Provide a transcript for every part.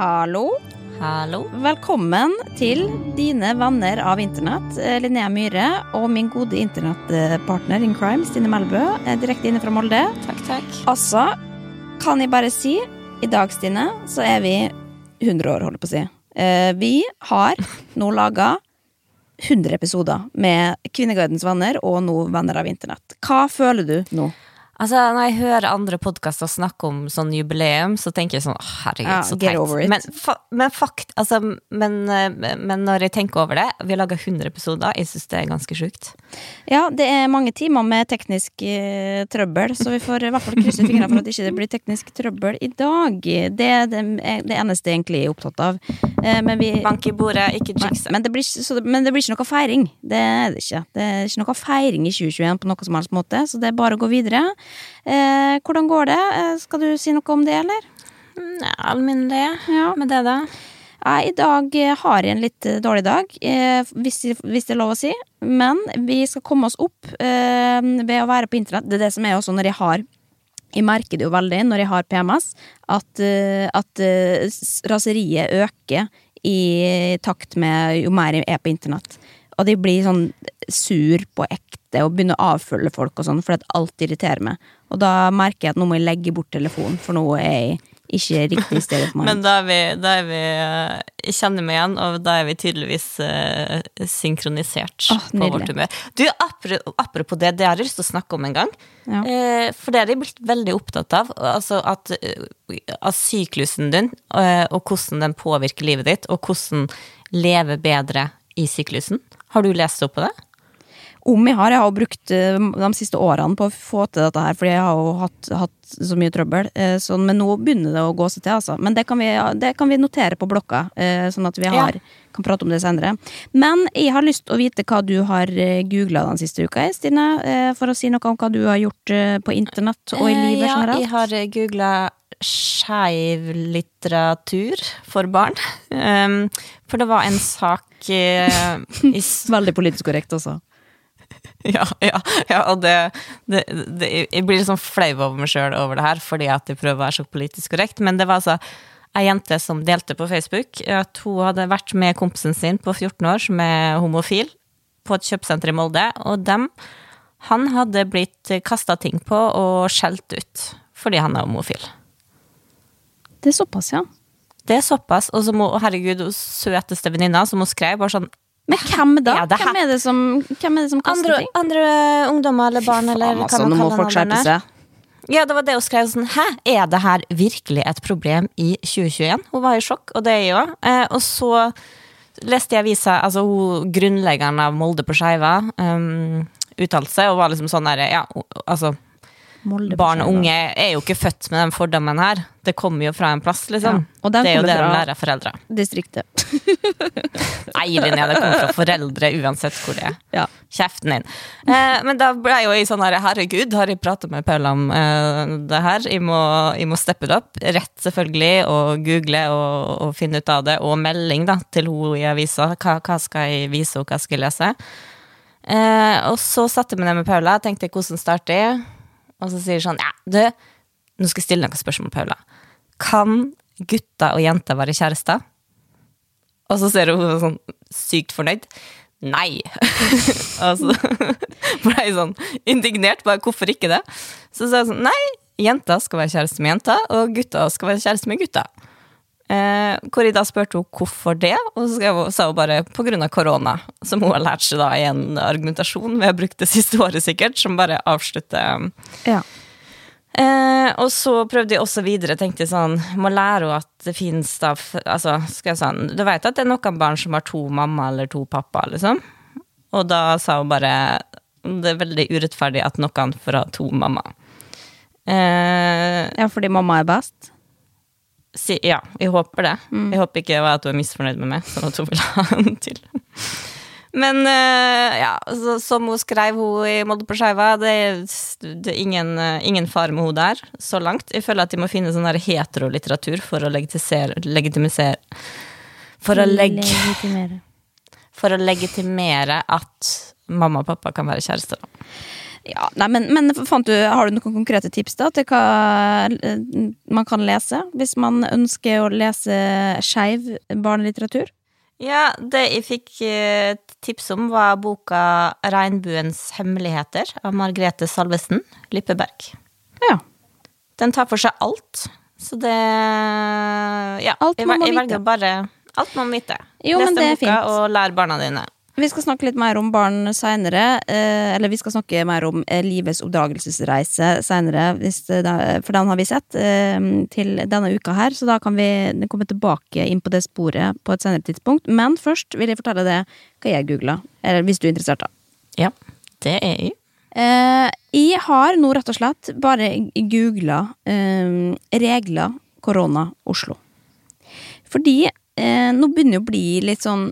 Hallo. Hallo. Velkommen til dine venner av internett, eh, Linnea Myhre og min gode internettpartner in crime, Stine Melbø, direkte inne fra Molde. Takk, takk. Altså, kan jeg bare si, i dag, Stine, så er vi 100 år, holder på å si. Eh, Vi har nå laga 100 episoder med Kvinnegardens venner og nå Venner av internett. Hva føler du nå? Altså, Når jeg hører andre podkaster snakke om sånn jubileum, så tenker jeg sånn «Åh, herregud, Ja, så teit. Men, fa men fakt, altså, men, eh, men når jeg tenker over det Vi har laga 100 episoder, jeg syns det er ganske sjukt. Ja, det er mange timer med teknisk eh, trøbbel, så vi får i hvert fall krysse fingrene for at det ikke blir teknisk trøbbel i dag. Det er det, det eneste jeg egentlig er opptatt av. Eh, men, vi, Bank i bordet, ikke Nei, men, men det blir ikke noe feiring. Det er det ikke. Det er ikke noe feiring i 2021 på noe som helst måte, så det er bare å gå videre. Eh, hvordan går det? Eh, skal du si noe om det, eller? Nei, alminnelig Ja. med det, da. Ja, I dag eh, har jeg en litt eh, dårlig dag, eh, hvis, det er lov å si. Men vi skal komme oss opp ved å være på internett. Det er det som er også når jeg har Jeg merker det jo veldig når jeg har PMS, at, at raseriet øker i takt med jo mer jeg er på internett. Og de blir sånn sur på ekte og begynner å avfølge folk og sånn, fordi at alt irriterer meg. Og da merker jeg at nå må jeg legge bort telefonen, for nå er jeg ikke riktig sted for meg. Men da er vi, da er vi eh, Jeg kjenner meg igjen, og da er vi tydeligvis uh, synkronisert oh, på vårt humør. Du, apro- apropos det, det har jeg lyst til å snakke om en gang. Ja. Uh, for det har jeg blitt veldig opptatt av. Altså at, uh, av syklusen din, og hvordan den påvirker livet ditt, og hvordan leve bedre i syklusen. Har du lest opp på det? Om jeg har. Jeg har brukt eh, de siste årene på å få til dette her, fordi jeg har jo hatt, hatt så mye trøbbel. eh, Sånn, men nå begynner det å gå seg til, altså. Men det kan vi, det kan vi notere på blokka, eh, sånn at vi Ja. kan prate om det senere. Men jeg har lyst til å vite hva du har googla den siste uka, Stine. For å si noe om hva du har gjort på internett og i livet ja, generelt. jeg har googla skeiv litteratur for barn. Um, for det var en sak i Veldig politisk korrekt også. Ja, ja, ja og det, det, det Jeg blir liksom flau over meg sjøl over det her, fordi at jeg prøver å være så politisk korrekt. Men det var altså ei jente som delte på Facebook at hun hadde vært med kompisen sin på 14 år, som er homofil, på et kjøpesenter i Molde, og dem Han hadde blitt kasta ting på og skjelt ut fordi han er homofil. Det er såpass, ja. Det er såpass. Og så må, herregud, søteste venninna som hun skrev, bare sånn Men hvem da? Ja, det hvem, er det som, hvem er det som kaster andre, ting? andre ungdommer eller barn, eller hva altså, man nå må kaller folk skjerpe seg. Ja, det var det hun skrev sånn Hæ, er det her virkelig et problem i 2021? Hun var i sjokk, og det er jeg òg. Eh, og så leste jeg avisa, altså hun grunnleggeren av Molde på Skeiva um, uttalte seg, og var liksom sånn derre Ja, altså barn og unge er jo ikke født med den fordommen her. Det kommer jo fra en plass, liksom. Ja, det er jo det de lærer foreldre. Distriktet. Nei, Linnea, det kommer fra foreldre uansett hvor det er. Ja. Kjeften din. Eh, men da ble jeg jo i sånn her, herregud, har jeg pratet med Paula om eh, det her? Jeg må, jeg må steppe det opp. Rett selvfølgelig, og google og, og finne ut av det. Og melding da, til hun i avisa. Hva, hva skal jeg vise, og hva skal jeg lese? Eh, og så satte jeg meg ned med Paula, og tenkte hvordan starter jeg? Og så sier sånn, ja, du, nå skal jeg stille noen spørsmål, Paula. Kan gutter og jenter være kjærester? Og så ser hun sånn sykt fornøyd. Nei. og så ble jeg sånn indignert. Bare hvorfor ikke det? Så sa jeg sånn nei, jenter skal være kjæreste med jenter, og gutter skal være kjæreste med gutter. Eh, hvor jeg da spurte hun hvorfor det, og så sa hun bare av korona. Som hun har lært seg da i en argumentasjon vi har brukt det siste året sikkert, som bare avslutter Ja. Eh, og så prøvde jeg også videre, tenkte jeg sånn, må lære henne at det finnes da, altså, skal jeg sånn, du vet at det er noen barn som har to mamma eller to pappa, liksom? Og da sa hun bare, det er veldig urettferdig at noen får ha to mamma. Eh, ja, fordi mamma er best? Si, ja, jeg håper det. Jeg håper ikke at hun er misfornøyd med meg, sånn at hun vil ha en til. Men eh, ja, så, som hun skrev hun i Molde på Skeiva, det, det er ingen, eh, ingen fare med hun der, så langt. Jeg føler at de må finne sånn heterolitteratur for å legitimisere for, å legge, Legitimere. for å legitimere at mamma og pappa kan være kjærester. Ja, nei, men, men du, har du noen konkrete tips da til hva eh, man kan lese hvis man ønsker å lese skeiv barnelitteratur? Ja, det jeg fikk eh, tips om, var boka 'Regnbuens hemmeligheter' av Margrethe Salvesen Lippeberg. Ja. Den tar for seg alt, så det Ja, Alt jeg, jeg velger bare alt man må vite. Jo, Les men det er boka, fint. og lær barna dine. Vi skal snakke litt mer om barn seinere. Eh, eller vi skal snakke mer om eh, livets oppdagelsesreise seinere, for den har vi sett eh, til denne uka her. Så da kan vi komme tilbake inn på det sporet på et senere tidspunkt. Men først vil jeg fortelle deg hva jeg googla. Hvis du er interessert, da. Ja, det er jeg. Eh, jeg har nå rett og slett bare googla eh, regler korona Oslo. Fordi eh, nå begynner det å bli litt sånn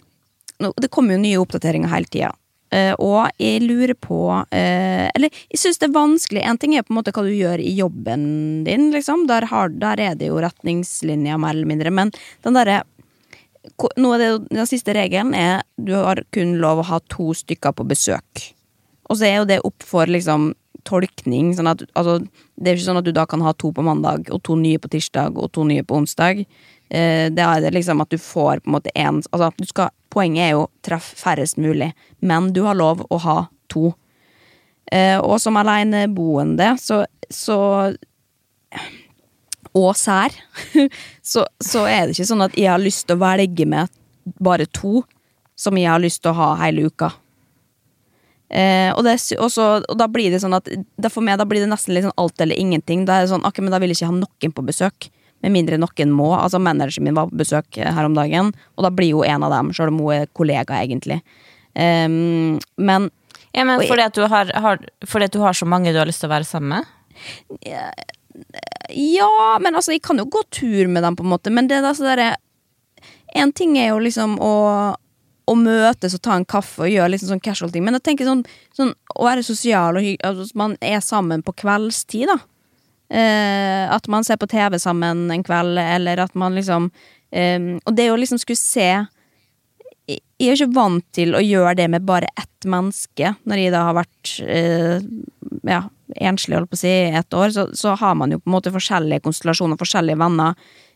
Det kommer jo nye oppdateringer hele tida. Uh, og jeg lurer på uh, Eller jeg syns det er vanskelig. En ting er på en måte hva du gjør i jobben din, liksom. Der, har, der er det jo retningslinjer, mer eller mindre. Men den derre er Den siste regelen er du har kun lov å ha to stykker på besøk. Og så er jo det opp for liksom tolkning. Sånn at, altså, det er ikke sånn at du da kan ha to på mandag, og to nye på tirsdag, og to nye på onsdag. Eh, det er liksom at du får på en måte én altså, Poenget er jo treff færrest mulig, men du har lov å ha to. Eh, og som aleneboende, så, så Og sær, så, så er det ikke sånn at jeg har lyst til å velge med bare to som jeg har lyst til å ha hele uka. Eh, og, det, og, og da blir det sånn at For meg da blir det nesten litt sånn alt eller ingenting. Da er det sånn, ok, men da vil jeg ikke ha noen på besøk. Med mindre noen må. Altså Manageren min var på besøk eh, her om dagen, og da blir jo en av dem, sjøl om hun er kollega, egentlig. Um, men Ja, men fordi at, du har, har, fordi at du har så mange du har lyst til å være sammen med? Ja, men altså, jeg kan jo gå tur med dem, på en måte, men det er altså så derre En ting er jo liksom å å møtes og ta en kaffe og gjøre liksom sånn casual ting. Men jeg tenker sånn, sånn å være sosial og hyggelig altså, man er sammen på kveldstid, da. Eh, at man ser på TV sammen en kveld, eller at man liksom eh, Og det å liksom skulle se Jeg er ikke vant til å gjøre det med bare ett menneske, når jeg da har vært eh, ja, enslig, holdt på å si, i ett år. Så, så har man jo på en måte forskjellige konstellasjoner, forskjellige venner.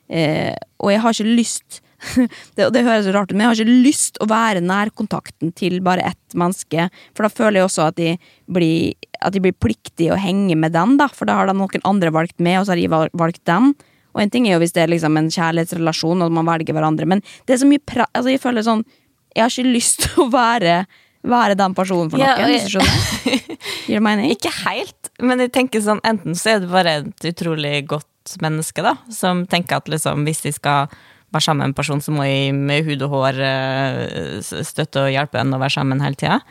Eh, og jeg har ikke lyst det, det høres rart ut, men jeg har ikke lyst å være nærkontakten til bare ett menneske. For da føler jeg også at de blir, at de blir pliktig å henge med den, da. For da har da noen andre valgt med, og så har jeg valgt den. Og en ting er jo hvis det er liksom en kjærlighetsrelasjon, og man velger hverandre, men det er så mye pra... Altså, jeg føler sånn Jeg har ikke lyst til å være, være den personen for noen, Ja, jeg... Gir det mening? Ikke helt, men jeg tenker sånn enten så er du bare et utrolig godt menneske, da, som tenker at liksom hvis de skal være sammen med en person, så må jeg med hud og hår eh, støtte og hjelpe en å være sammen hele tida.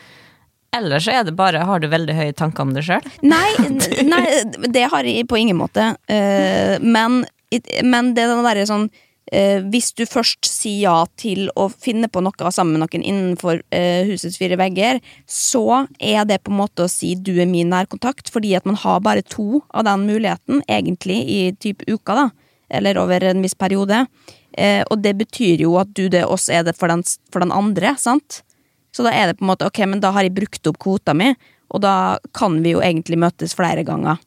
Eller så er det bare har du veldig høye tanker om deg sjøl. Nei, nei, det har jeg på ingen måte. Eh, men, men det er derre sånn eh, Hvis du først sier ja til å finne på noe sammen med noen innenfor husets fire vegger, så er det på en måte å si du er min nærkontakt, fordi at man har bare to av den muligheten, egentlig, i type uka, da. Eller over en viss periode. Eh, og det betyr jo at du det også er det for den, for den andre, sant? Så da er det på en måte, ok, men da har jeg brukt opp kvota mi, og da kan vi jo egentlig møtes flere ganger.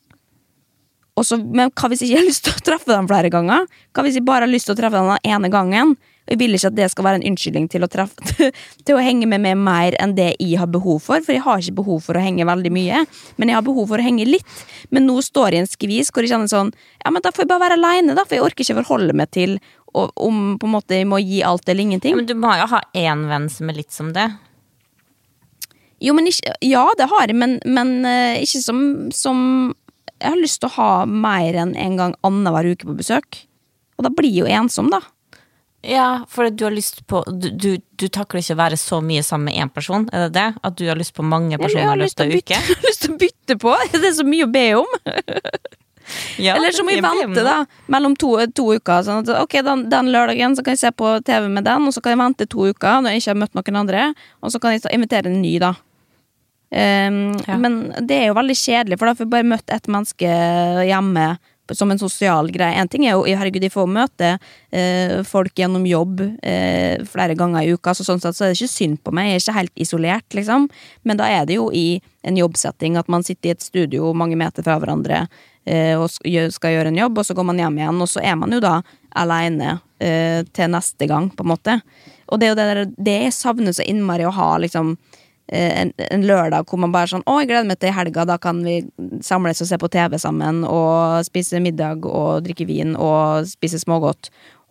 Og så, men hva hvis jeg ikke har lyst til å treffe dem flere ganger? Hva hvis jeg bare har lyst til å treffe dem den ene gangen? Og jeg vil ikke at det skal være en unnskyldning til å, treffe, til å henge med meg mer enn det jeg har behov for, for jeg har ikke behov for å henge veldig mye, men jeg har behov for å henge litt. Men nå står jeg i en skvis hvor jeg kjenner sånn, ja, men da får jeg bare være aleine, da, for jeg orker ikke forholde meg til om på en måte jeg må gi alt eller ingenting. Men du må jo ha én venn som er litt som det. Jo, men ikke, ja, det har jeg, men, men uh, ikke som, som Jeg har lyst til å ha mer enn en gang annenhver uke på besøk. Og da blir jeg jo ensom, da. Ja, for du har lyst på Du, du, du takler ikke å være så mye sammen med én person, er det det? At du har lyst på mange personer i løpet av uke? jeg har lyst til å bytte på! Det er så mye å be om. Ja, Eller så må mye vente da mellom to, to uker. Sånn at, ok, den, den lørdagen så kan jeg se på TV med den, og så kan jeg vente to uker når jeg ikke har møtt noen andre. Og så kan jeg invitere en ny, da. Um, Ja. Men det er jo veldig kjedelig, for da får jeg bare møtt ett menneske hjemme som en sosial greie. En ting er jo herregud, de får møte eh, folk gjennom jobb eh, flere ganger i uka, så sånn sett så er det ikke synd på meg, jeg er ikke helt isolert, liksom. Men da er det jo i en jobbsetting at man sitter i et studio mange meter fra hverandre og skal gjøre en jobb, og så går man hjem igjen, og så er man jo da aleine eh, til neste gang, på en måte. Og det er jo det, der, det jeg savner så innmari å ha, liksom Eh, en, en, lørdag hvor man bare sånn 'Å, jeg gleder meg til helga, da kan vi samles og se på TV sammen', og spise middag og drikke vin og spise smågodt.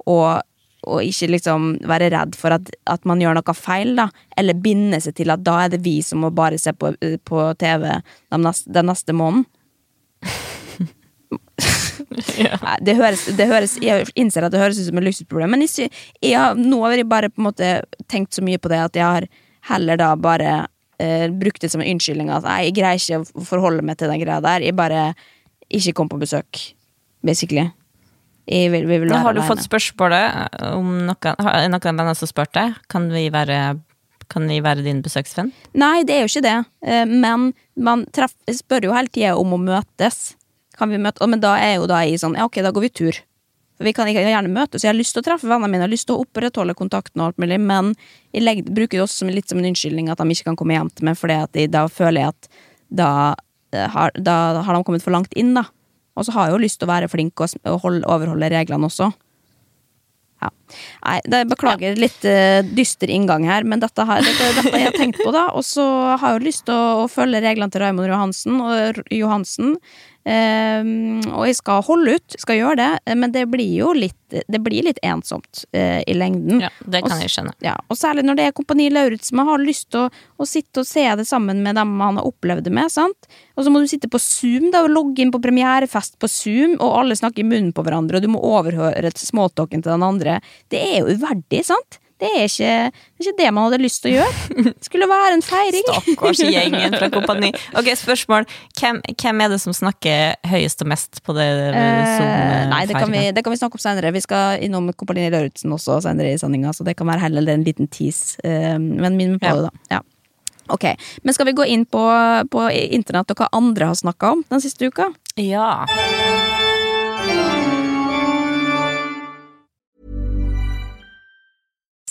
Og, og ikke liksom være redd for at, at, man gjør noe feil, da. Eller binde seg til at da er det vi som må bare se på, på TV den neste, den neste måneden. det, høres, det høres, Jeg innser at det høres ut som et luksusproblem, men jeg, jeg, nå har jeg bare på en måte tenkt så mye på det at jeg har heller da bare eh, brukt det som en unnskyldning at jeg greier ikke å forholde meg til den greia der. Jeg bare ikke kom på besøk, basically. Vil, vil Nå har du fått spørsmålet om noen, noen venner som spurte. Kan vi være kan vi være din besøksvenn? Nei, det er jo ikke det. Eh, men man treff, spør jo hele tida om å møtes. Kan vi møte? Men da er jo da jeg sånn Ja, ok, da går vi tur. For vi kan gjerne møtes. Jeg har lyst til å treffe vennene mine, jeg har lyst til å opprettholde kontakten, og alt mulig, men jeg legger, bruker det også som, litt som en unnskyldning at de ikke kan komme hjem til meg, fordi da føler jeg at da eh, har, da har, de kommet for langt inn, da. Og så har jeg jo lyst til å være flink og, holde, overholde reglene også. Ja. Nei, det, beklager litt uh, dyster inngang her, men dette har, jeg tenkt på, da. Og så har jeg jo lyst til å, å følge reglene til Raymond Johansen og Johansen. Um, og jeg skal holde ut, skal gjøre det, men det blir jo litt Det blir litt ensomt uh, i lengden. Ja, det kan jeg skjønne. Ja, og særlig når det er Kompani Lauritzen. Man har lyst til å, å, sitte og se det sammen med dem man har opplevd det med. sant? Og så må du sitte på Zoom da, og logge inn på premierefest på Zoom, og alle snakker i munnen på hverandre, og du må overhøre småtalken til den andre. Det er jo uverdig, sant? Det er, ikke, det er ikke det man hadde lyst til å gjøre. Det skulle være en feiring. Stakkars gjengen fra Kompani. Ok, spørsmål. Hvem, hvem, er det som snakker høyest og mest på det eh, Nei, det kan, vi, det kan, vi, snakke om senere. Vi skal innom Kompani Lauritzen også senere i sendinga, så det kan være heller en liten tease. Eh, men minn på det, da. Ja. Ok, Men skal vi gå inn på, på internett og hva andre har snakka om den siste uka? Ja.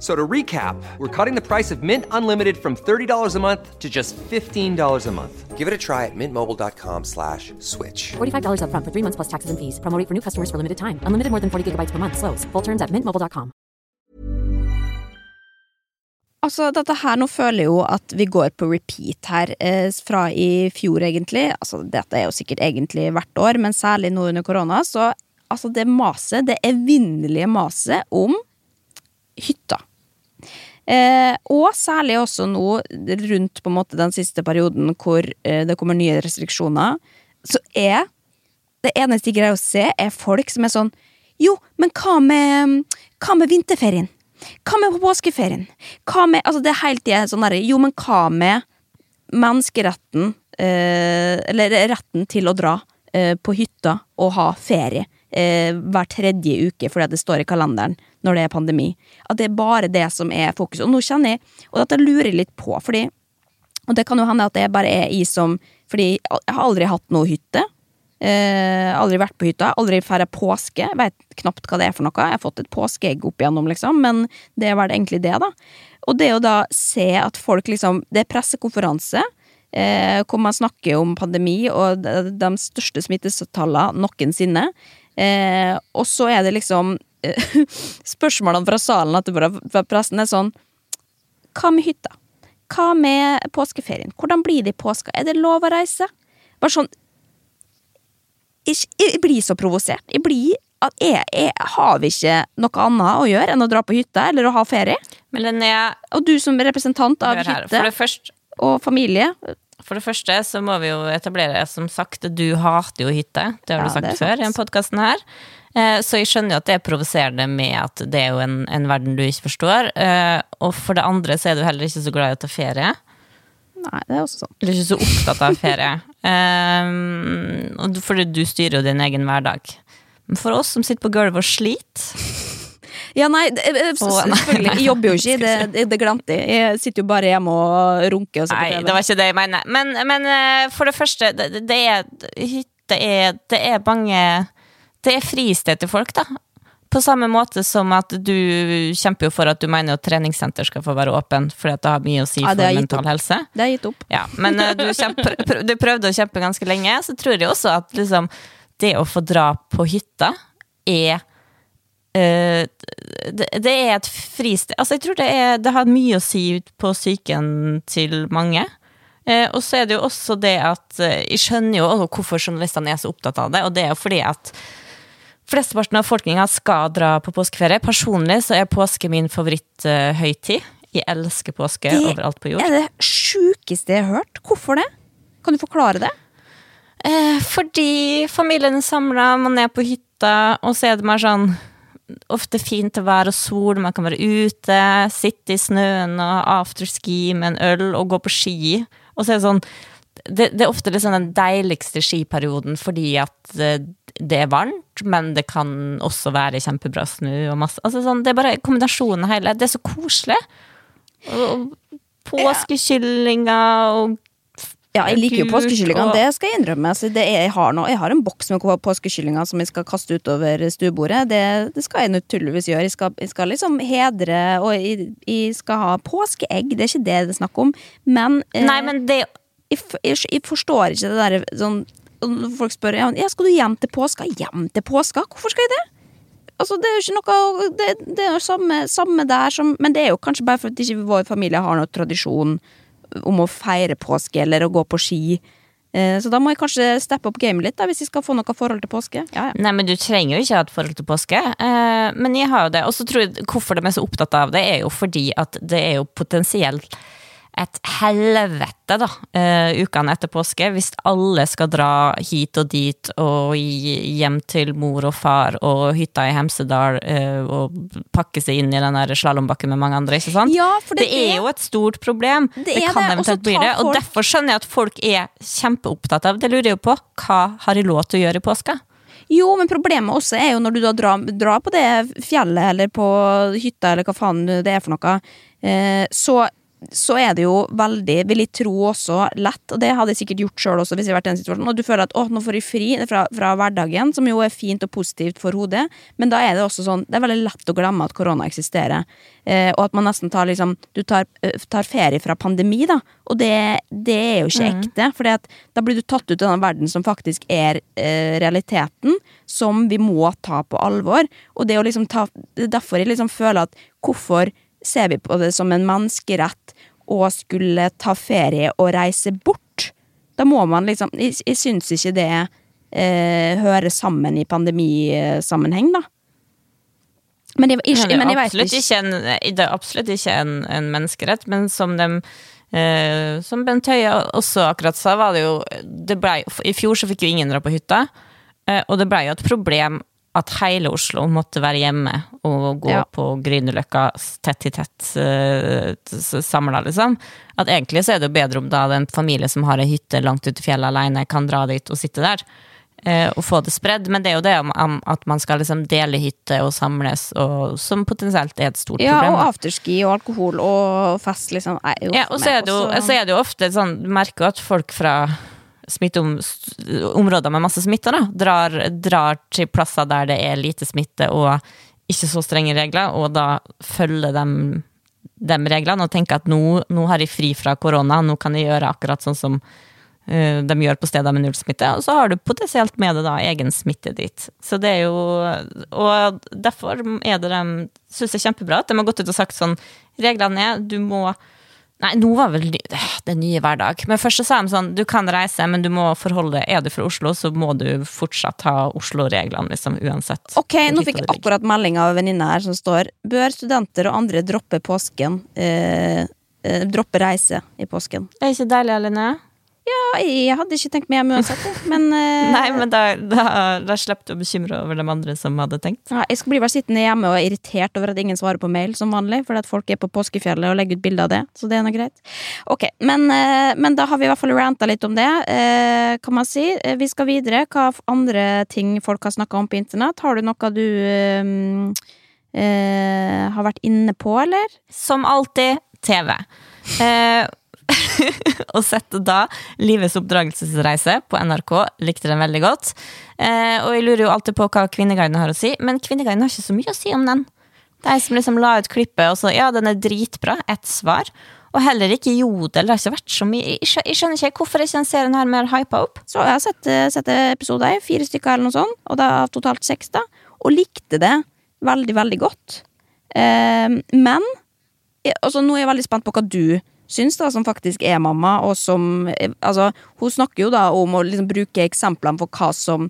So to recap, we're cutting the price of Mint Unlimited from $30 a month to just $15 a month. Give it a try at mintmobile.com slash switch. $45 up front for three months plus taxes and fees. Promoting for new customers for limited time. Unlimited more than 40 gigabytes per month. Slows. Full terms at mintmobile.com. Altså, dette her, nå føler jeg jo at vi går på repeat her, eh, fra i fjor egentlig. Altså, dette er jo sikkert egentlig hvert år, men særlig nå under korona, så altså, det maset, det evinnelige maset om hytta. Eh, og særlig også nå rundt på en måte den siste perioden hvor eh, det kommer nye restriksjoner, så er det eneste jeg greier å se, er folk som er sånn Jo, men hva med, hva med vinterferien? Hva med på påskeferien? Hva med Altså, det er helt tida sånn derre Jo, men hva med menneskeretten, eh, eller retten til å dra eh, på hytta og ha ferie? eh, hver tredje uke fordi det står i kalenderen når det er pandemi. At det er bare det som er fokuset. Og nå kjenner jeg, og lurer jeg litt på, fordi Og det kan jo hende at det bare er i som Fordi jeg har aldri hatt noe hytte. Eh, aldri vært på hytta. Aldri feira påske. Jeg Veit knapt hva det er for noe. Jeg har fått et påskeegg opp igjennom, liksom, men det er vel egentlig det, da. Og det å da se at folk liksom Det er pressekonferanse. Eh, hvor man snakker om pandemi og de, de største smittetallene noensinne. Eh, og så er det liksom Spørsmålene fra salen etterpå fra pressen er sånn Hva med hytta? Hva med påskeferien? Hvordan blir det i påska? Er det lov å reise? Bare sånn Jeg, jeg blir så provosert. Jeg blir at jeg, jeg Har vi ikke noe annet å gjøre enn å dra på hytta eller å ha ferie? Men Linnea, Og du som representant av hytte det, første, og familie for det første så må vi jo etablere, som sagt, du hater jo hytte. Det har Ja, du sagt er før i denne podkasten her. Eh, Så jeg skjønner jo at det er provoserende med at det er jo en, en verden du ikke forstår. Eh, Og for det andre så er du heller ikke så glad i å ta ferie. Nei, det er også sånn. Du er ikke så opptatt av ferie. Um, fordi du styrer jo din egen hverdag. Men for oss som sitter på gulvet og sliter Ja, nei, det- selvfølgelig. Jeg jobber jo ikke, det, det, det glemte jeg. Jeg sitter jo bare hjemme og runker og så Nei, det var ikke det jeg mener. Men, men for det første, det, det er hytte er, det er mange Det er fristed til folk, da. På samme måte som at du kjemper jo for at du mener at treningssenter skal få være åpen, fordi at det har mye å si Ja, for mental opp. helse. Det har gitt opp. Ja, men eh, du, kjemper, du prøvde å kjempe ganske lenge, så tror jeg også at liksom, det å få dra på hytta er Uh, det, det er et fristed Altså, jeg tror det, er, det har mye å si på psyken til mange. Uh, og så er det jo også det at uh, Jeg skjønner jo hvorfor journalistene er så opptatt av det, og det er jo fordi at Flesteparten av befolkninga skal dra på påskeferie. Personlig så er påske min favoritthøytid. Jeg elsker påske Det overalt på jord. Det er det sjukeste jeg har hørt. Hvorfor det? Kan du forklare det? Eh, fordi familien er samla, man er på hytta, og så er det mer sånn Ofte fint vær og sol, man kan være ute, sitte i snøen og afterski med en øl og gå på ski. Og så er det sånn Det, det er ofte liksom den deiligste skiperioden fordi at eh, det er varmt, men det kan også være kjempebra snø og masse Altså sånn, Det er bare kombinasjonen hele. Det er så koselig. Og, og påskekyllinger og Ja, jeg liker jo påskekyllingene, det skal jeg innrømme. Altså, det er, jeg, har noe, jeg har en boks med påskekyllinger som jeg skal kaste utover stuebordet. Det, det skal jeg naturligvis gjøre. Jeg skal, jeg skal liksom hedre, og jeg, jeg skal ha påskeegg. Det er ikke det det er snakk om. Men, eh, Nei, men det jeg, jeg, forstår ikke det der sånn Når folk spør ja, skal du hjem til påska. Hjem til påska? Hvorfor skal jeg det? Altså, det er jo ikke noe Det, det er jo samme, samme der som Men det er jo kanskje bare fordi ikke vår familie har noen tradisjon om å feire påske eller å gå på ski. Eh, Så da må jeg kanskje steppe opp gamet litt, da, hvis jeg skal få noe forhold til påske. Ja, ja. Nei, men du trenger jo ikke ha et forhold til påske. Eh, men jeg har jo det. Og så tror jeg hvorfor de er så opptatt av det, er jo fordi at det er jo potensielt et helvete, da, uh, ukene etter påske, hvis alle skal dra hit og dit og hjem til mor og far og hytta i Hemsedal uh, og pakke seg inn i den slalåmbakken med mange andre, ikke sant? Ja, det det, er er- jo et stort problem. Det Det, kan det, eventuelt bli det. Og derfor skjønner jeg at folk er kjempeopptatt av det. lurer jeg jo på. Hva har jeg lov til å gjøre i påska? Jo, men problemet også er jo når du da drar, drar på det fjellet eller på hytta eller hva faen det er for noe, eh, så, så er det jo veldig, vil jeg tro også, lett, og det hadde jeg sikkert gjort sjøl også hvis jeg hadde vært i den situasjonen, og du føler at å, nå får jeg fri fra, fra hverdagen, som jo er fint og positivt for hodet, men da er det også sånn, det er veldig lett å glemme at korona eksisterer, eh, og at man nesten tar liksom, du tar, eh, tar ferie fra pandemi da, og det, det er jo ikke ekte, for da blir du tatt ut av den verden som faktisk er eh, realiteten, som vi må ta på alvor, og det er jo liksom ta, det er derfor jeg liksom føler at hvorfor ser vi på det som en menneskerett å skulle ta ferie og reise bort? Da må man liksom, jeg, jeg syns ikke det eh, hører sammen i pandemisammenheng da. Men jeg, jeg, det, men jeg vet absolutt ikke. ikke en, det er absolutt ikke en, en menneskerett, men som dem eh, Som Bent Høie også akkurat sa, var det jo det ble, I fjor så fikk jo ingen dra på hytta, eh, og det ble jo et problem at hele Oslo måtte være hjemme og gå Ja. på Grünerløkka tett i tett uh, samla, liksom. At egentlig så er det jo bedre om da en familie som har ei hytte langt ute i fjellet alene, kan dra dit og sitte der. Uh, og få det spredd, men det er jo det om, om at man skal liksom dele hytte og samles, og, som potensielt er et stort Ja, problem. og afterski og alkohol og fest, liksom. Er jo, Ja, og så er, det jo, så er det jo ofte sånn Du merker jo at folk fra smitteområder med masse smitte, da, drar, drar til plasser der det er lite smitte og ikke så strenge regler, og da følger de de reglene og tenker at nå, nå har jeg fri fra korona, nå kan jeg gjøre akkurat sånn som uh, de gjør på steder med null smitte, og så har du potensielt med deg da egen smitte dit. Så det er jo Og derfor er det de syns det er kjempebra at de har gått ut og sagt sånn Reglene er du må Nei, nå var vel det er nye hverdag. Men først så sa de sånn, du kan reise, men du må forholde Er du fra Oslo, så må du fortsatt ha Oslo-reglene, liksom, uansett. Ok, nå fikk jeg akkurat melding av en venninne her som står Bør studenter og andre droppe påsken? Eh, eh, droppe reise i påsken. Det Er ikke deilig, Aline? Ja, jeg hadde ikke tenkt meg hjem uansett, jeg. men uh, Nei, men da, da, da slapp du å bekymre over de andre som hadde tenkt. ja, Jeg skal bli bare sittende hjemme og irritert over at ingen svarer på mail som vanlig, fordi at folk er på påskefjellet og legger ut bilde av det, så det er nå greit. Ok, men, uh, men da har vi i hvert fall ranta litt om det, uh, kan man si. Vi skal videre. Hva andre ting folk har snakka om på internett? Har du noe du har vært inne på, eller? Som alltid, TV. Eh, og sett da Livets oppdragelsesreise på NRK. Likte den veldig godt. Eh, og jeg lurer jo alltid på hva Kvinneguiden har å si, men Kvinneguiden har ikke så mye å si om den. De som liksom la ut klippet og så ja, den er dritbra, ett svar. Og heller ikke Jodel. Det har ikke vært så mye Jeg skjønner ikke hvorfor ikke den serien her mer hypa opp. Så jeg har sett, eh, sett episoder, fire stykker eller noe sånt, og da totalt seks, da, og likte det veldig, veldig godt. Eh, men altså, nå er jeg veldig spent på hva du syns, da, som faktisk er mamma, og som eh, Altså, hun snakker jo da om å liksom bruke eksemplene på hva som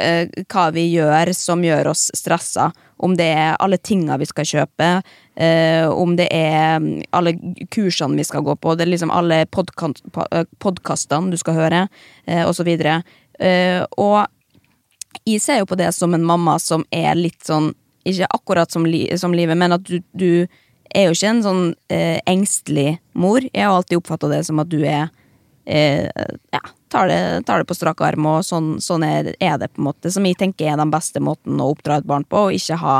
eh, hva vi gjør som gjør oss stressa. Om det er alle tinga vi skal kjøpe, eh, om det er mm, alle kursene vi skal gå på, det er liksom alle podkastene du skal høre, og så videre. Og jeg ser jo på det som en mamma som er litt sånn Ikke akkurat som, li som livet, men at du, du er jo ikke en sånn eh, engstelig mor. Jeg har alltid oppfatta det som at du er eh, Ja, tar det, tar det på strak arm, og sånn, sånn er, er det, på en måte. Som jeg tenker er den beste måten å oppdra et barn på, og ikke ha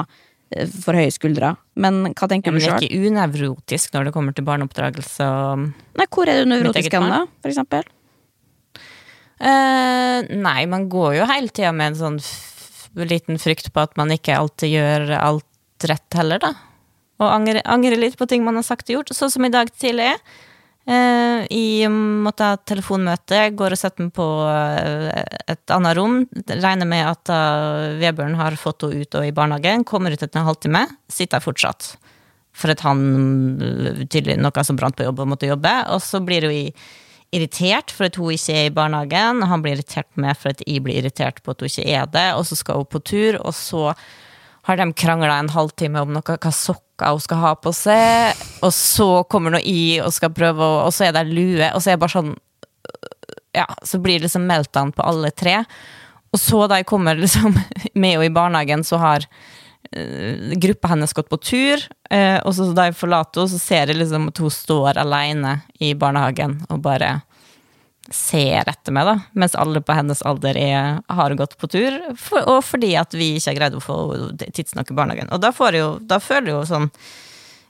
eh, for høye skuldre. Men hva tenker Men du det er ikke unevrotisk når det kommer til barneoppdragelse. og Nei, hvor er du nevrotisk hen, da? For eksempel? Uh, nei, man går jo hele tida med en sånn liten frykt på at man ikke alltid gjør alt rett heller, da. Og angre, angre litt på ting man har sagt og gjort. Sånn som i dag tidlig. i jeg måtte ha telefonmøte, går og setter meg på eh, et annet rom. Regner med at uh, Vebjørn har fått henne ut og i barnehagen. Kommer ut etter en halvtime, sitter der fortsatt. For at han tydelig noe som brant på jobb og måtte jobbe. Og så blir hun irritert for at hun ikke er i barnehagen, han blir irritert med for at jeg blir irritert på at hun ikke er det, og så skal hun på tur, og så har de krangla en halvtime om noe, hva sokker hun skal ha på seg, og så kommer noe i og skal prøve, å- og så er det lue, og så er det bare sånn Ja, så blir det liksom meltdown på alle tre. Og så da jeg kommer liksom med henne i barnehagen, så har uh, gruppa hennes gått på tur, Uh, og så da jeg forlater henne, så ser jeg liksom at hun står alene i barnehagen og bare ser etter meg, da, mens alle på hennes alder er, har gått på tur, for, og fordi at vi ikke har greid å få tidsnok i barnehagen. Og da, jo, da føler jeg jo sånn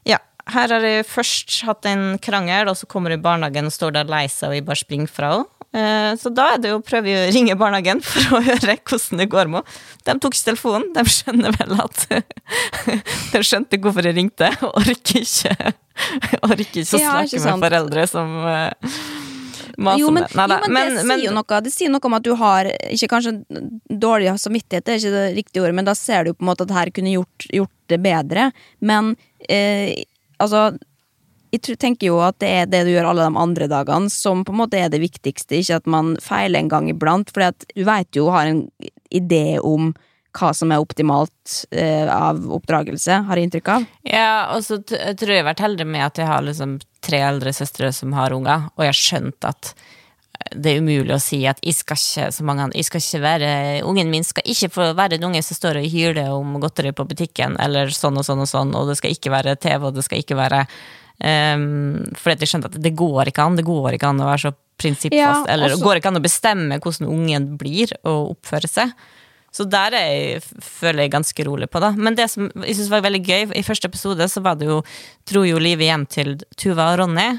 Ja, her har jeg først hatt en krangel, og så kommer jeg i barnehagen og står der lei seg, og jeg bare springer fra henne. Eh, Så da er det jo å prøve å ringe barnehagen for å høre hvordan det går med henne. De tok ikke telefonen. De skjønner vel at De skjønte hvorfor jeg ringte, og orker ikke Orker ikke å snakke ikke med foreldre som eh, maser Jo, men, med Nei, jo, men, det sier jo noe Det sier noe om at du har Ikke kanskje dårlig samvittighet, det er ikke det riktige ordet, men da ser du på en måte at her kunne gjort, gjort det bedre. Men eh, altså jeg tenker jo at det er det du gjør alle de andre dagene, som på en måte er det viktigste. Ikke at man feiler en gang iblant, for du vet jo, har en idé om hva som er optimalt eh, av oppdragelse, har jeg inntrykk av. Ja, og så tror jeg jeg har vært heldig med at jeg har liksom tre eldre søstre som har unger, og jeg har skjønt at det er umulig å si at jeg skal ikke, som mange andre, jeg skal ikke være, ungen min skal ikke få være en unge som står og hyler om godteri på butikken, eller sånn og sånn og sånn, og det skal ikke være TV, og det skal ikke være um, Fordi jeg skjønte at det går ikke an, det går ikke an å være så prinsippfast, Ja, eller det går ikke an å bestemme hvordan ungen blir og oppfører seg. Så der er jeg, føler jeg ganske rolig på, da. Men det som jeg synes var veldig gøy, i første episode så var det jo dro jo livet hjem til Tuva og Ronny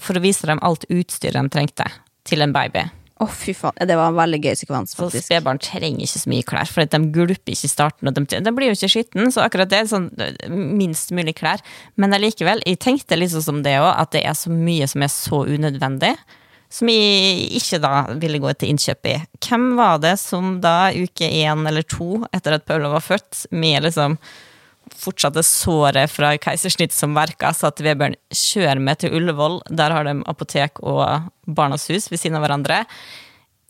for å vise dem alt utstyret de trengte til en baby. Å, fy faen. Det var en veldig gøy sekvens, faktisk. Så spedbarn trenger ikke så mye klær, for de gulper ikke i starten. Og de, de blir jo ikke skitten, så akkurat det er sånn øh, minst mulig klær. Men allikevel, jeg tenkte liksom som det òg, at det er så mye som er så unødvendig. Som jeg ikke da ville gå til innkjøp i. Hvem var det som da, uke én eller to etter at Paula var født, med liksom fortsatte såret fra keisersnitt som verka, sa til Vebjørn kjør med til Ullevål, der har de apotek og Barnas Hus ved siden av hverandre.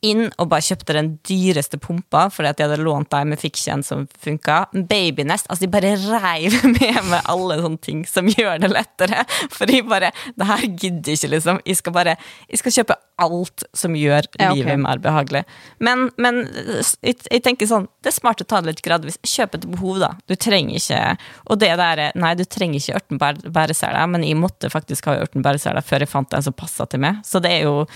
Inn og bare kjøpte den dyreste pumpa, fordi at de hadde lånt deg, men fikk ikke en som funka. Babynest. Altså, de bare reiv med meg alle sånne ting som gjør det lettere. For de bare Det her gidder jeg ikke, liksom. Jeg skal bare Jeg skal kjøpe alt som gjør Ja, okay. livet mer behagelig. Men, men jeg, jeg tenker sånn, det er smart å ta det litt gradvis. Kjøp etter behov, da. Du trenger ikke Og det der Nei, du trenger ikke ørten bær- bæresele, men jeg måtte faktisk ha ørten bæresele før jeg fant en som passa til meg. Så det er jo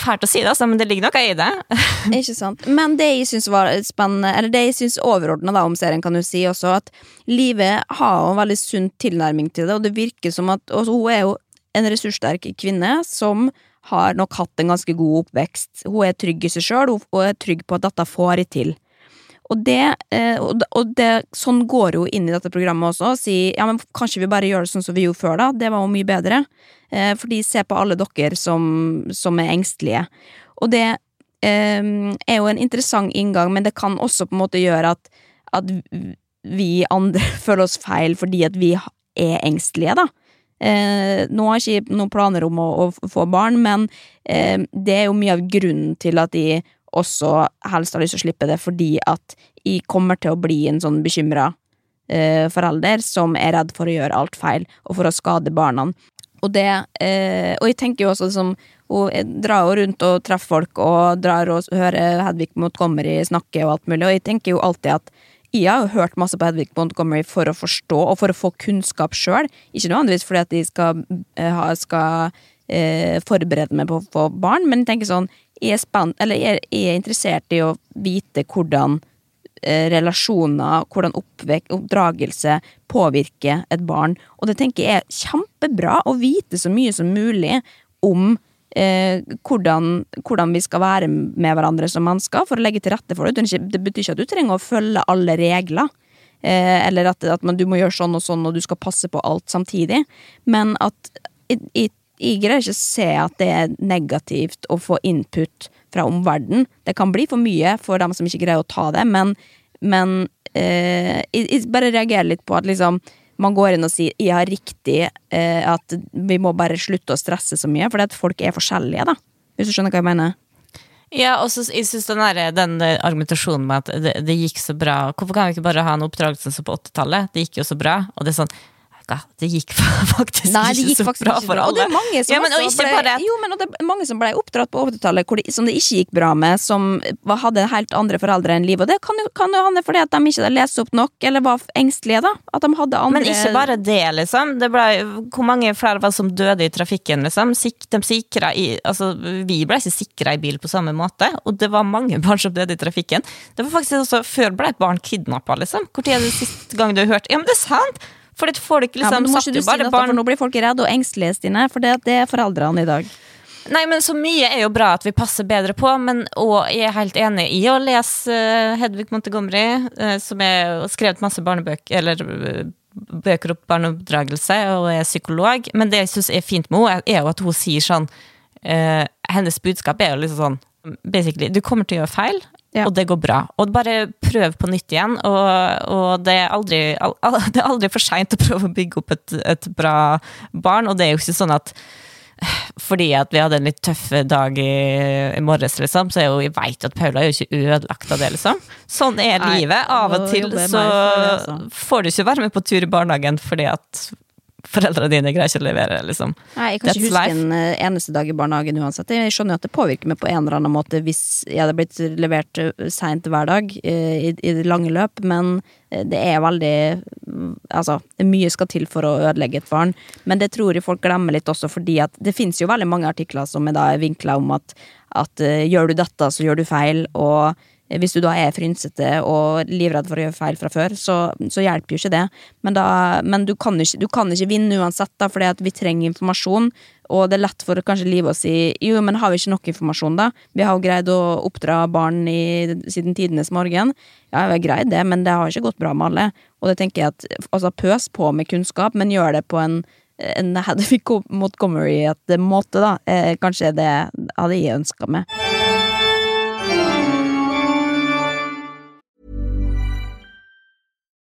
fælt å si det, altså, men det ligger noe i det. Ikke sant? Men det jeg syns var spennende, eller det jeg syns overordna om serien, kan du si også, at livet har en veldig sunn tilnærming til det, og det virker som at også, Hun er jo en ressurssterk kvinne som har nok hatt en ganske god oppvekst. Hun er trygg i seg sjøl, og er trygg på at dette får jeg til. Og det, eh, og det- sånn går jo inn i dette programmet også, og sier ja, men kanskje vi bare gjør det sånn som vi gjorde før, da. Det var jo mye bedre. Eh, fordi se på alle dere som, som er engstelige. Og det eh, er jo en interessant inngang, men det kan også på en måte gjøre at, at vi andre føler oss feil fordi at vi er engstelige, da. Eh, nå har jeg ikke noen planer om å, å få barn, men eh, det er jo mye av grunnen til at de også helst har lyst til å slippe det, fordi at jeg kommer til å bli en sånn bekymra eh, forelder som er redd for å gjøre alt feil, og for å skade barna. Og det eh, Og jeg tenker jo også som Hun drar jo rundt og treffer folk og drar og hører Hedvig Montgomery snakke og alt mulig, og jeg tenker jo alltid at jeg har hørt masse på Hedvig Montgomery for å forstå og for å få kunnskap sjøl. Ikke nødvendigvis fordi at de skal, eh, skal eh, forberede meg på å få barn, men jeg tenker sånn Jeg er jeg er, er interessert i å vite hvordan eh, relasjoner, hvordan oppvek, oppdragelse påvirker et barn. Og det tenker jeg er kjempebra å vite så mye som mulig om eh, hvordan, hvordan vi skal være med hverandre som mennesker, for å legge til rette for det. Det betyr ikke at du trenger å følge alle regler. Eh, eller at, at man, du må gjøre sånn og sånn, og du skal passe på alt samtidig. Men at jeg, jeg, jeg greier ikke å se at det er negativt å få input fra omverdenen. Det kan bli for mye for dem som ikke greier å ta det, men, men eh, jeg, jeg bare reagerer litt på at liksom man går inn og sier ja, riktig eh, at vi må bare slutte å stresse så mye, fordi at folk er forskjellige, da. Hvis du skjønner hva jeg mener? Ja, og så jeg synes den, der, den argumentasjonen med at det, det gikk så bra Hvorfor kan vi ikke bare ha en oppdragelse som på 80-tallet? Det gikk jo så bra. Og det er sånn ja, Det gikk faktisk Nei, det ikke så faktisk bra for alle. Og det er mange som ja, men, ble, Jo, men det er mange som ble oppdratt på 80-tallet som det ikke gikk bra med, som hadde helt andre foreldre enn livet. Og det kan jo, kan jo hende fordi at de ikke hadde lest opp nok, eller var engstelige, da. At de hadde andre Men ikke bare det, liksom. Det ble, hvor mange flere var som døde i trafikken, liksom? Sik, de sikra i, altså, vi ble ikke sikra i bil på samme måte, og det var mange barn som døde i trafikken. Det var faktisk også Før ble et barn kidnappa, liksom. Når er det siste gang du har hørt Ja, men det er sant! For det folk ja, liksom men nå må ikke du jo si bare dette, for nå blir folk redde og engstelige, Stine. For det, det er foreldrene i dag. Nei, men så mye er jo bra at vi passer bedre på, men og jeg er helt enig i å lese eh, Hedvig Montgomery, eh, som er skrevet masse barnebøker, eller eh, bøker opp barneoppdragelse, og er psykolog. Men det jeg syns er fint med henne, er jo at hun sier sånn eh, Hennes budskap er jo liksom sånn Basically, du kommer til å gjøre feil, Ja. og det går bra. Og bare prøv på nytt igjen, og, og det, er aldri, al, al, det er aldri for seint å prøve å bygge opp et, et bra barn, og det er jo ikke sånn at fordi at vi hadde en litt tøff dag i, i morges, liksom, så er jo, jeg vet at Paula er jo ikke ødelagt av det, liksom. Sånn er Nei, livet. Av og til så det, altså. får du ikke være med på tur i barnehagen fordi at foreldrene dine greier ikke å levere, liksom. Nei, Jeg kan That's ikke huske life. en eh, eneste dag i barnehagen uansett. Jeg skjønner jo at det påvirker meg på en eller annen måte hvis jeg hadde blitt levert eh, seint hver dag eh, i, i det lange løp, men det er veldig mm, Altså, mye skal til for å ødelegge et barn, men det tror jeg folk glemmer litt også, fordi at det fins jo veldig mange artikler som er vinkla om at, at gjør du dette, så gjør du feil, og hvis du da er frynsete og livredd for å gjøre feil fra før, så, så hjelper jo ikke det. Men, da, men du, kan ikke, du, kan ikke, vinne uansett, fordi vi trenger informasjon. Og det er lett for kanskje livet å si jo, men har vi ikke nok informasjon, da? Vi har jo greid å oppdra barn i, siden tidenes morgen. Ja, vi har greid det, men det har ikke gått bra med alle. Og det tenker jeg at altså, pøs på med kunnskap, men gjør det på en en Hedvig Montgomery-måte, da. Eh, kanskje det hadde jeg ønska meg.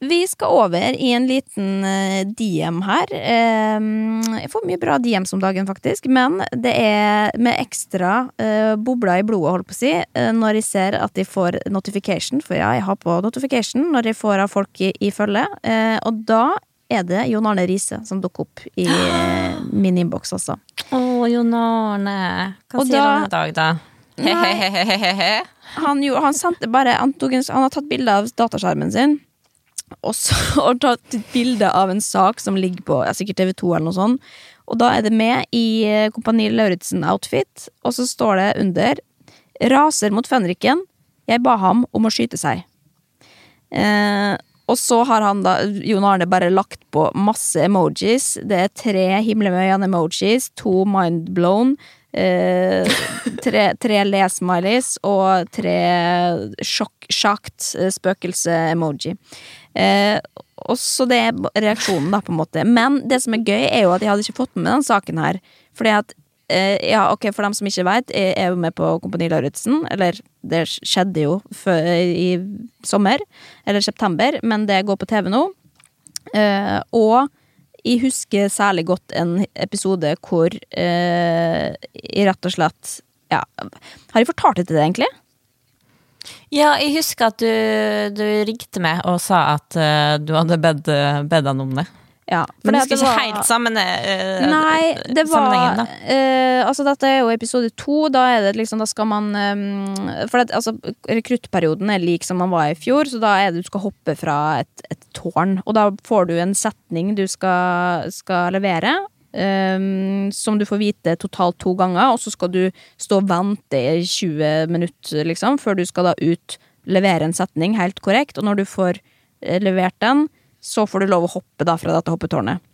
Vi skal over i en liten uh, DM her. Um, jeg får mye bra DMs om dagen, faktisk. Men det er med ekstra uh, bobler i blodet, holdt på å si, uh, når jeg ser at de får notification. For ja, jeg har på notification når jeg får av folk i, i følge. og da er det Jon Arne Riise som dukker opp i min innboks, altså. Å, Jon Arne. Hva Og sier da- han i dag, da? He-he-he-he-he. Han, jo, han sendte bare han, en, han har tatt bilde av dataskjermen sin. Og så har tatt et bilde av en sak som ligger på ja, sikkert TV2 eller noe sånt. Og da er det med i eh, Kompani Lauritzen-outfit, og så står det under Raser mot fenriken. Jeg ba ham om å skyte seg. Eh, og så har han da, Jon Arne, bare lagt på masse emojis. Det er tre himle med øynene-emojis, to mindblown, eh, tre, tre le-smileys og tre sjakt eh. Eh, og så det er reaksjonen, da, på en måte. Men det som er gøy, er jo at jeg hadde ikke fått med den saken her. Fordi at eh, Ja, ok, for dem som ikke veit, jeg er jo med på Kompani Lauritzen. Eller det skjedde jo før, i sommer, eller september, men det går på TV nå. Eh, og jeg husker særlig godt en episode hvor eh, rett og slett Ja, har jeg fortalt det egentlig? Ja, jeg husker at du, du ringte meg og sa at uh, du hadde bedt, bedt han om det. Ja, Men det jeg husker ikke var- helt sammen uh, Nei, det var da. Uh, Altså, dette er jo episode to. Da er det liksom, da skal man um, For det, altså, rekruttperioden er lik som man var i fjor, så da er det du skal hoppe fra et, et tårn. Og da får du en setning du skal, skal levere. Um, som du får vite totalt to ganger, og så skal du stå og vente i 20 minutter, liksom, før du skal da ut levere en setning helt korrekt. Og når du får eh, levert den, så får du lov å hoppe da fra dette hoppetårnet.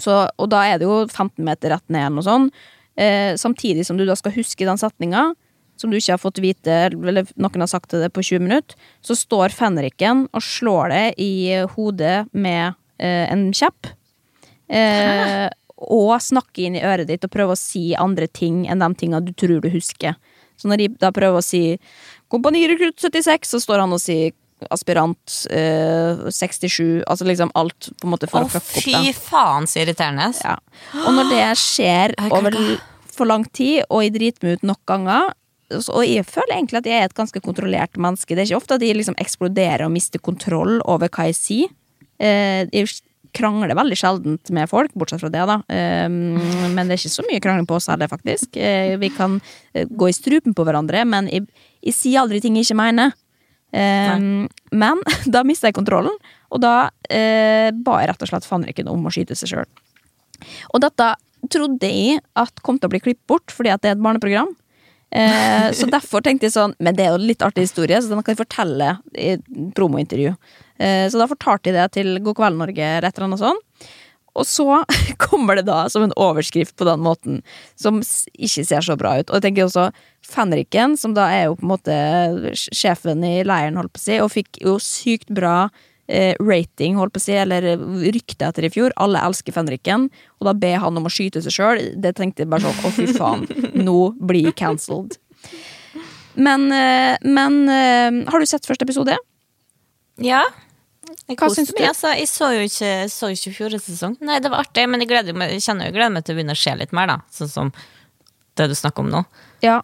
Så, og da er det jo 15 meter rett ned eller noe sånt. Eh, samtidig som du da skal huske den setninga, som du ikke har fått vite, eller noen har sagt det på 20 minutter, så står fenriken og slår det i hodet med eh, en kjepp. Eh, og snakker inn i øret ditt og prøver å si andre ting enn de tinga du tror du husker. Så når de da prøver å si Kompanirekrutt 76, så står han og sier aspirant eh, 67, altså liksom alt på en måte for Å, å fucke opp. fy faen, så irriterende. Ja. Og når det skjer over for lang tid, og jeg driter meg ut nok ganger Og jeg føler egentlig at jeg er et ganske kontrollert menneske. Det er ikke ofte at jeg liksom eksploderer og mister kontroll over hva jeg sier. Eh, jeg krangler veldig sjeldent med folk, bortsett fra det, da. Eh, men det er ikke så mye krangling på oss heller, faktisk. Eh, vi kan eh, gå i strupen på hverandre, men jeg, jeg sier aldri ting jeg ikke mener. Eh, men da mista jeg kontrollen, og da eh, ba jeg rett og slett fadderken om å skyte seg sjøl. Og dette trodde jeg at kom til å bli klippet bort, fordi at det er et barneprogram. Eh, så derfor tenkte jeg sånn Men det er jo en litt artig historie, så den kan jeg fortelle i promointervju. Eh, så da fortalte jeg det til God kveld Norge eller et eller annet sånt. Og så kommer det da som en overskrift på den måten, som ikke ser så bra ut. Og jeg tenker også Fenriken, som da er jo på en måte sjefen i leiren, holdt på å si, og fikk jo sykt bra eh, rating, holdt på å si, eller rykte etter i fjor. Alle elsker Fenriken, og da ber han om å skyte seg sjøl. Det tenkte jeg bare sånn, å fy faen, nå blir cancelled. Men, eh, men eh, har du sett første episode? Ja. Jeg Hva syns du? meg, Altså, jeg så jo ikke, så ikke fjorårets sesong. Nei, det var artig, men jeg, gleder meg, jeg kjenner jo gleder meg til å begynne å se litt mer, da. Sånn som det du snakker om nå. Ja.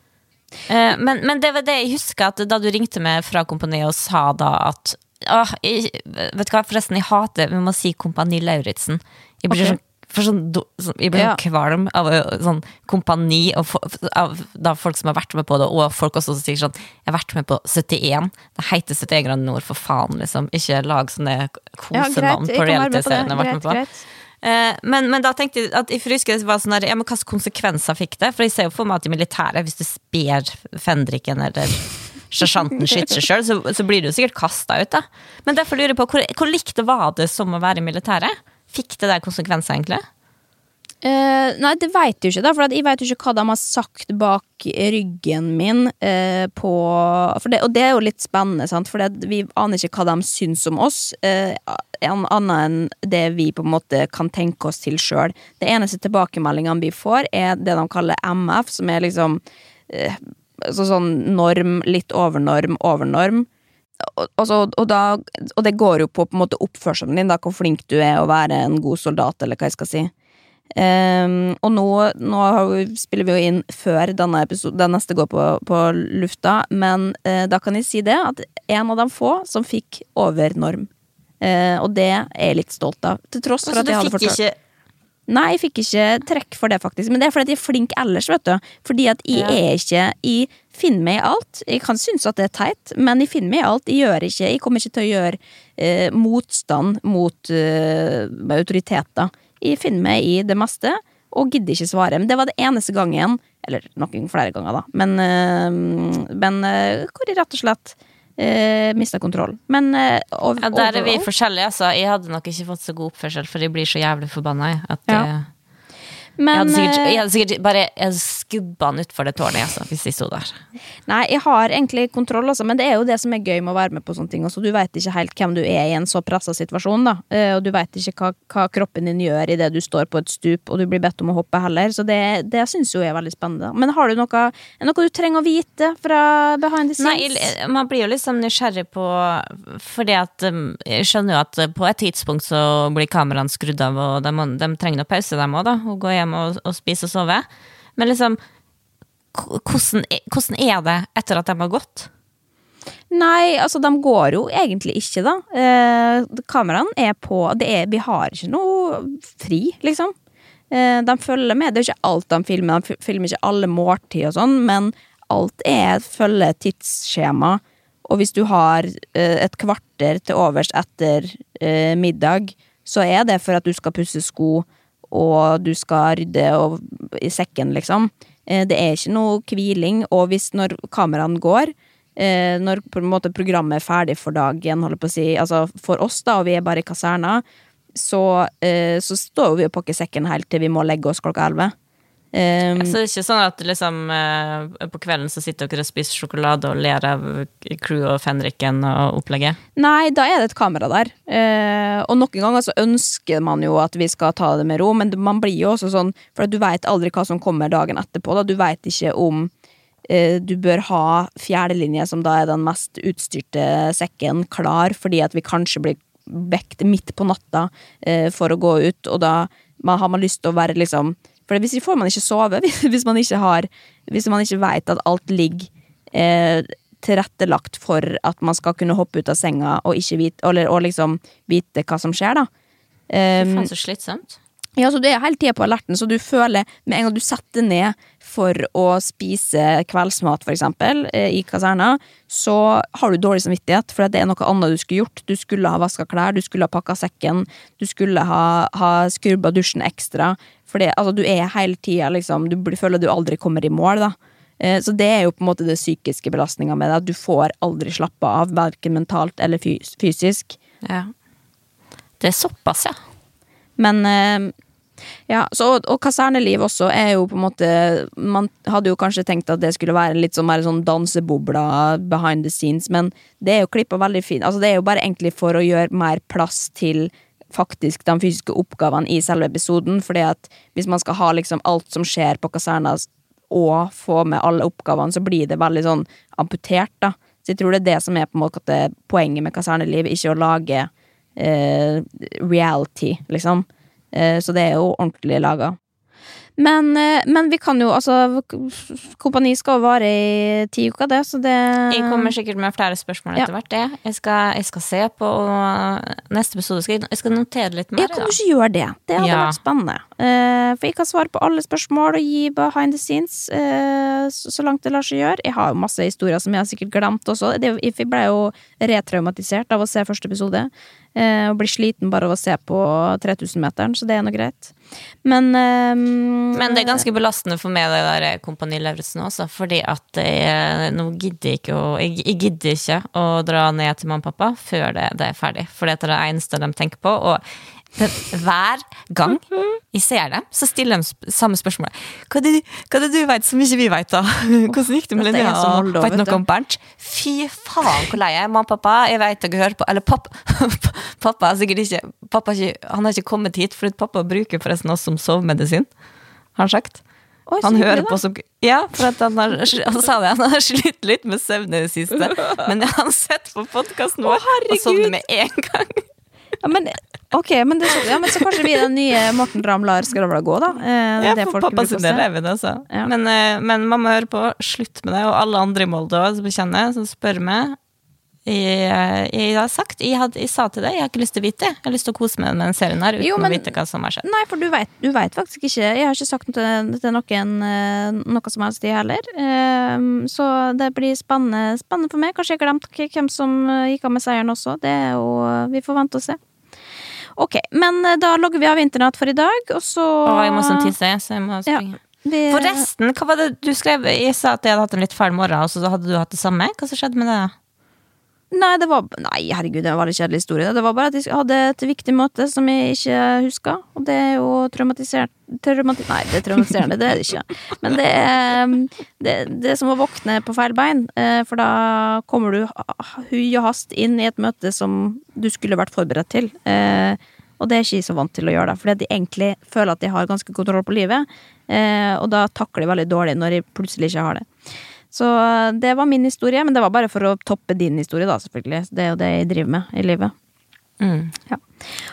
Eh, men, men det var det jeg husker at da du ringte meg fra kompaniet og sa da at Åh, jeg, vet du hva, forresten, jeg hater Vi må si Kompani Lauritzen. Jeg blir okay. sånn for sånn, do- sånn, jeg blir Ja. sånn kvalm av sånn kompani og for, av da folk som har vært med på det, og folk også som sier sånn Jeg har vært med på 71. Det heter 71 grader nord, for faen, liksom. Ikke lag sånne kosenavn ja, på reality-serien jeg har vært med Greit, på. greit. Eh, men, men da tenkte jeg at jeg husker det var sånn der, ja, men hvilke konsekvenser fikk det? For jeg ser jo for meg at i militæret, hvis du sper fendriken eller sersjanten skyter seg sjøl, så, så blir du sikkert kasta ut, da. Men derfor lurer jeg på, hvor, hvor likt var det som å være i militæret? Fikk det der konsekvenser, egentlig? Uh, nei, det veit jo ikke, da, for jeg veit ikke hva de har sagt bak ryggen min. Uh, på, det, og det er jo litt spennende, sant? for det, vi aner ikke hva de syns om oss. Uh, annet enn det vi på en måte kan tenke oss til sjøl. Det eneste tilbakemeldingene vi får, er det de kaller MF, som er liksom altså sånn norm, litt overnorm, overnorm. Og, og, og, da, og det går jo på, på en måte oppførselen din, da, hvor flink du er å være en god soldat, eller hva jeg skal si. Um, og nå, nå har vi, spiller vi jo inn før denne episode, den neste går på, på lufta, men uh, da kan jeg si det, at en av de få som fikk over norm. Uh, og det er jeg litt stolt av, til tross for Så at jeg hadde fortalt ikke Nei, jeg fikk ikke trekk for det, faktisk. Men det er fordi at jeg er flink ellers, vet du. Fordi at jeg Ja. er ikke Jeg finner meg i alt. Jeg kan synes at det er teit, men jeg finner meg i alt. Jeg gjør ikke Jeg kommer ikke til å gjøre eh, motstand mot eh, autoriteter. Jeg finner meg i det meste, og gidder ikke svare. Men det var det eneste gangen, eller noen flere ganger, da, men, eh, men eh, hvor jeg rett og slett eh, mista kontroll. Men eh, over, Ja, Der er vi forskjellige, altså. Jeg hadde nok ikke fått så god oppførsel, for jeg blir så jævlig forbanna. jeg, At, Ja. eh, Men, jeg, hadde sikkert, eh, jeg hadde sikkert bare jeg skubba han utfor det tårnet, altså, hvis de sto der. Nei, jeg har egentlig kontroll, altså, men det er jo det som er gøy med å være med på sånne ting. Også. Du veit ikke helt hvem du er i en så pressa situasjon, da. Eh, Og du veit ikke hva, hva kroppen din gjør idet du står på et stup og du blir bedt om å hoppe heller. Så det, det syns jo jeg er veldig spennende. Men har du noe, noe du trenger å vite fra behind the scenes? Nei, man blir jo liksom nysgjerrig på Fordi at um, Jeg skjønner jo at uh, på et tidspunkt så blir kameraene skrudd av, og de, de trenger noe pause, dem òg, da. Og gå hjem og, og spise og sove. Men liksom hvordan, hvordan er det etter at de har gått? Nei, altså de går jo egentlig ikke, da. Eh, kameraene er på er, Vi har ikke noe fri, liksom. Eh, de følger med. Det er ikke alt de filmer. De filmer ikke alle måltid og sånn, men alt er følger tidsskjema. Og hvis du har eh, et kvarter til overs etter eh, middag, så er det for at du skal pusse sko, og du skal rydde og, i sekken, liksom. Eh, det er ikke noe hviling, og hvis når kameraene går, eh, når på en måte programmet er ferdig for dagen, holder på å si, altså for oss da, og vi er bare i kaserna, så, eh, så står vi og pakker sekken helt til vi må legge oss klokka elleve. Um, Så det er ikke sånn at liksom eh, på kvelden så sitter dere og spiser sjokolade og ler av crew og fenriken og opplegget? Nei, da er det et kamera der. Uh, og noen ganger så ønsker man jo at vi skal ta det med ro, men man blir jo også sånn For du veit aldri hva som kommer dagen etterpå. Da. Du veit ikke om uh, du bør ha fjerdelinje, som da er den mest utstyrte sekken, klar, fordi at vi kanskje blir vekt midt på natta uh, for å gå ut, og da man, har man lyst til å være liksom For hvis får man ikke sove, hvis, man ikke har Hvis man ikke veit at alt ligger eh, tilrettelagt for at man skal kunne hoppe ut av senga og vite Eller og liksom vite hva som skjer, da. Fy er faen, så slitsomt. Ja, så Du er hele tida på alerten, så du føler med en gang du setter ned for å spise kveldsmat, for eksempel, eh, i kaserna, så har du dårlig samvittighet, for det er noe annet du skulle gjort. Du skulle ha vaska klær, du skulle ha pakka sekken, du skulle ha, ha skrubba dusjen ekstra. For altså, du er hele tida liksom Du blir- føler du aldri kommer i mål, da. Eh, Så det er jo på en måte det psykiske belastninga med det, at du får aldri slappe av, verken mentalt eller fys fysisk. Ja. Det er såpass, ja. Men eh, ja, så, og, og kaserneliv også er jo på en måte Man hadde jo kanskje tenkt at det skulle være litt sånn sånn dansebobla behind the scenes, men det er jo klippa veldig fint. Altså, det er jo bare egentlig for å gjøre mer plass til faktisk de fysiske oppgavene i selve episoden, fordi at hvis man skal ha liksom alt som skjer på kaserna og få med alle oppgavene, så blir det veldig sånn amputert, da. Så jeg tror det er det som er på en måte poenget med kaserneliv, ikke å lage eh, reality, liksom. Eh, så det er jo ordentlig laga. Men, eh, men vi kan jo, altså Kompani skal jo vare i ti uker, det, så det Jeg kommer sikkert med flere spørsmål Ja. etter hvert. det. Jeg skal, jeg skal se på neste episode. Skal jeg, jeg skal notere litt mer. Ja, kan da. ikke gjøre det? Det hadde Ja. vært spennende. Uh, for jeg kan svare på alle spørsmål og gi behind the scenes uh, så, så langt det lar seg gjøre. Jeg har jo masse historier som jeg har sikkert glemt også. Det, jeg ble jo retraumatisert av å se første episode. Eh, og blir sliten bare av å se på 3000-meteren, så det er nå greit. Men um, Men det er ganske belastende for meg, det der Kompani Lauritzen også, fordi at jeg, nå gidder ikke å jeg, jeg gidder ikke å dra ned til mamma og pappa før det, det er ferdig. For det er det eneste de tenker på. Og det, hver gang jeg ser dem, så stiller de samme spørsmål. Hva er det, hva er det du vet som ikke vi vet, da? Hvordan gikk det med Linnea? Ja, veit noe om Bernt? Fy faen, hvor lei jeg er. Mamma og pappa, jeg vet dere hører på Eller pappa, pappa er sikkert ikke pappa ikke, Han har ikke kommet hit, for pappa bruker forresten oss som sovemedisin, har han sagt. Oi, Han hører på som Ja, for han har Han sa det, han har slitt litt med søvn i det siste. Men han har sett på podkasten vår og sovner med en gang. Ja, men, ok, men, det, er ja, men så kanskje vi den nye Morten Ramm lar skravla gå, da. Eh, Ja, for pappa sin del er vi det, altså. Ja. Men, eh, men mamma hører på. Slutt med det. Og alle andre i Molde også, som jeg kjenner, som spør meg. Jeg, eh, jeg har sagt, jeg, had, jeg sa til deg, jeg har ikke lyst til å vite. Jeg har lyst til å kose meg med den serien her uten Jo, men- å vite hva som har skjedd. Nei, for du vet, du vet faktisk ikke. Jeg har ikke sagt til, til noen eh, noe som helst, de heller. Eh, så det blir spennende, spennende for meg. Kanskje jeg glemte hvem som eh, gikk av med seieren også. Det er jo Vi får vente og se. Ok, men da logger vi av internett for i dag, og så Å, jeg må sånn tisse, så jeg må Ja, springe. vi, Forresten, hva var det du skrev? Jeg sa at jeg hadde hatt en litt fæl morgen, og så hadde du hatt det samme. Hva som skjedde med det? Nei, det var Nei, herregud, det var en kjedelig historie. Det var bare at jeg hadde et viktig møte som jeg ikke huska, og det er jo traumatisert traumati Nei, det er traumatiserende, det er det ikke. Men det er det, det er som å våkne på feil bein, eh, for da kommer du hui og hast inn i et møte som du skulle vært forberedt til. Eh, Og det er ikke jeg så vant til å gjøre, da, fordi de egentlig føler at de har ganske kontroll på livet, eh, og da takler de veldig dårlig når de plutselig ikke har det. Så eh, det var min historie, men det var bare for å toppe din historie, da, selvfølgelig. Det er jo det jeg driver med i livet. Mm. Ja.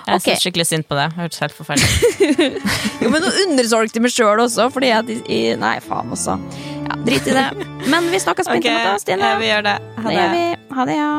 Jeg okay. synes skikkelig synd på det. Det hørtes helt forferdelig ut. Jo, men nå undersolgte jeg meg sjøl også, fordi at Nei, faen også. Ja, drit i det. Men vi snakkes på okay. internett, da, Stine. ja, vi gjør det. Ha det gjør vi. Ha det, ja.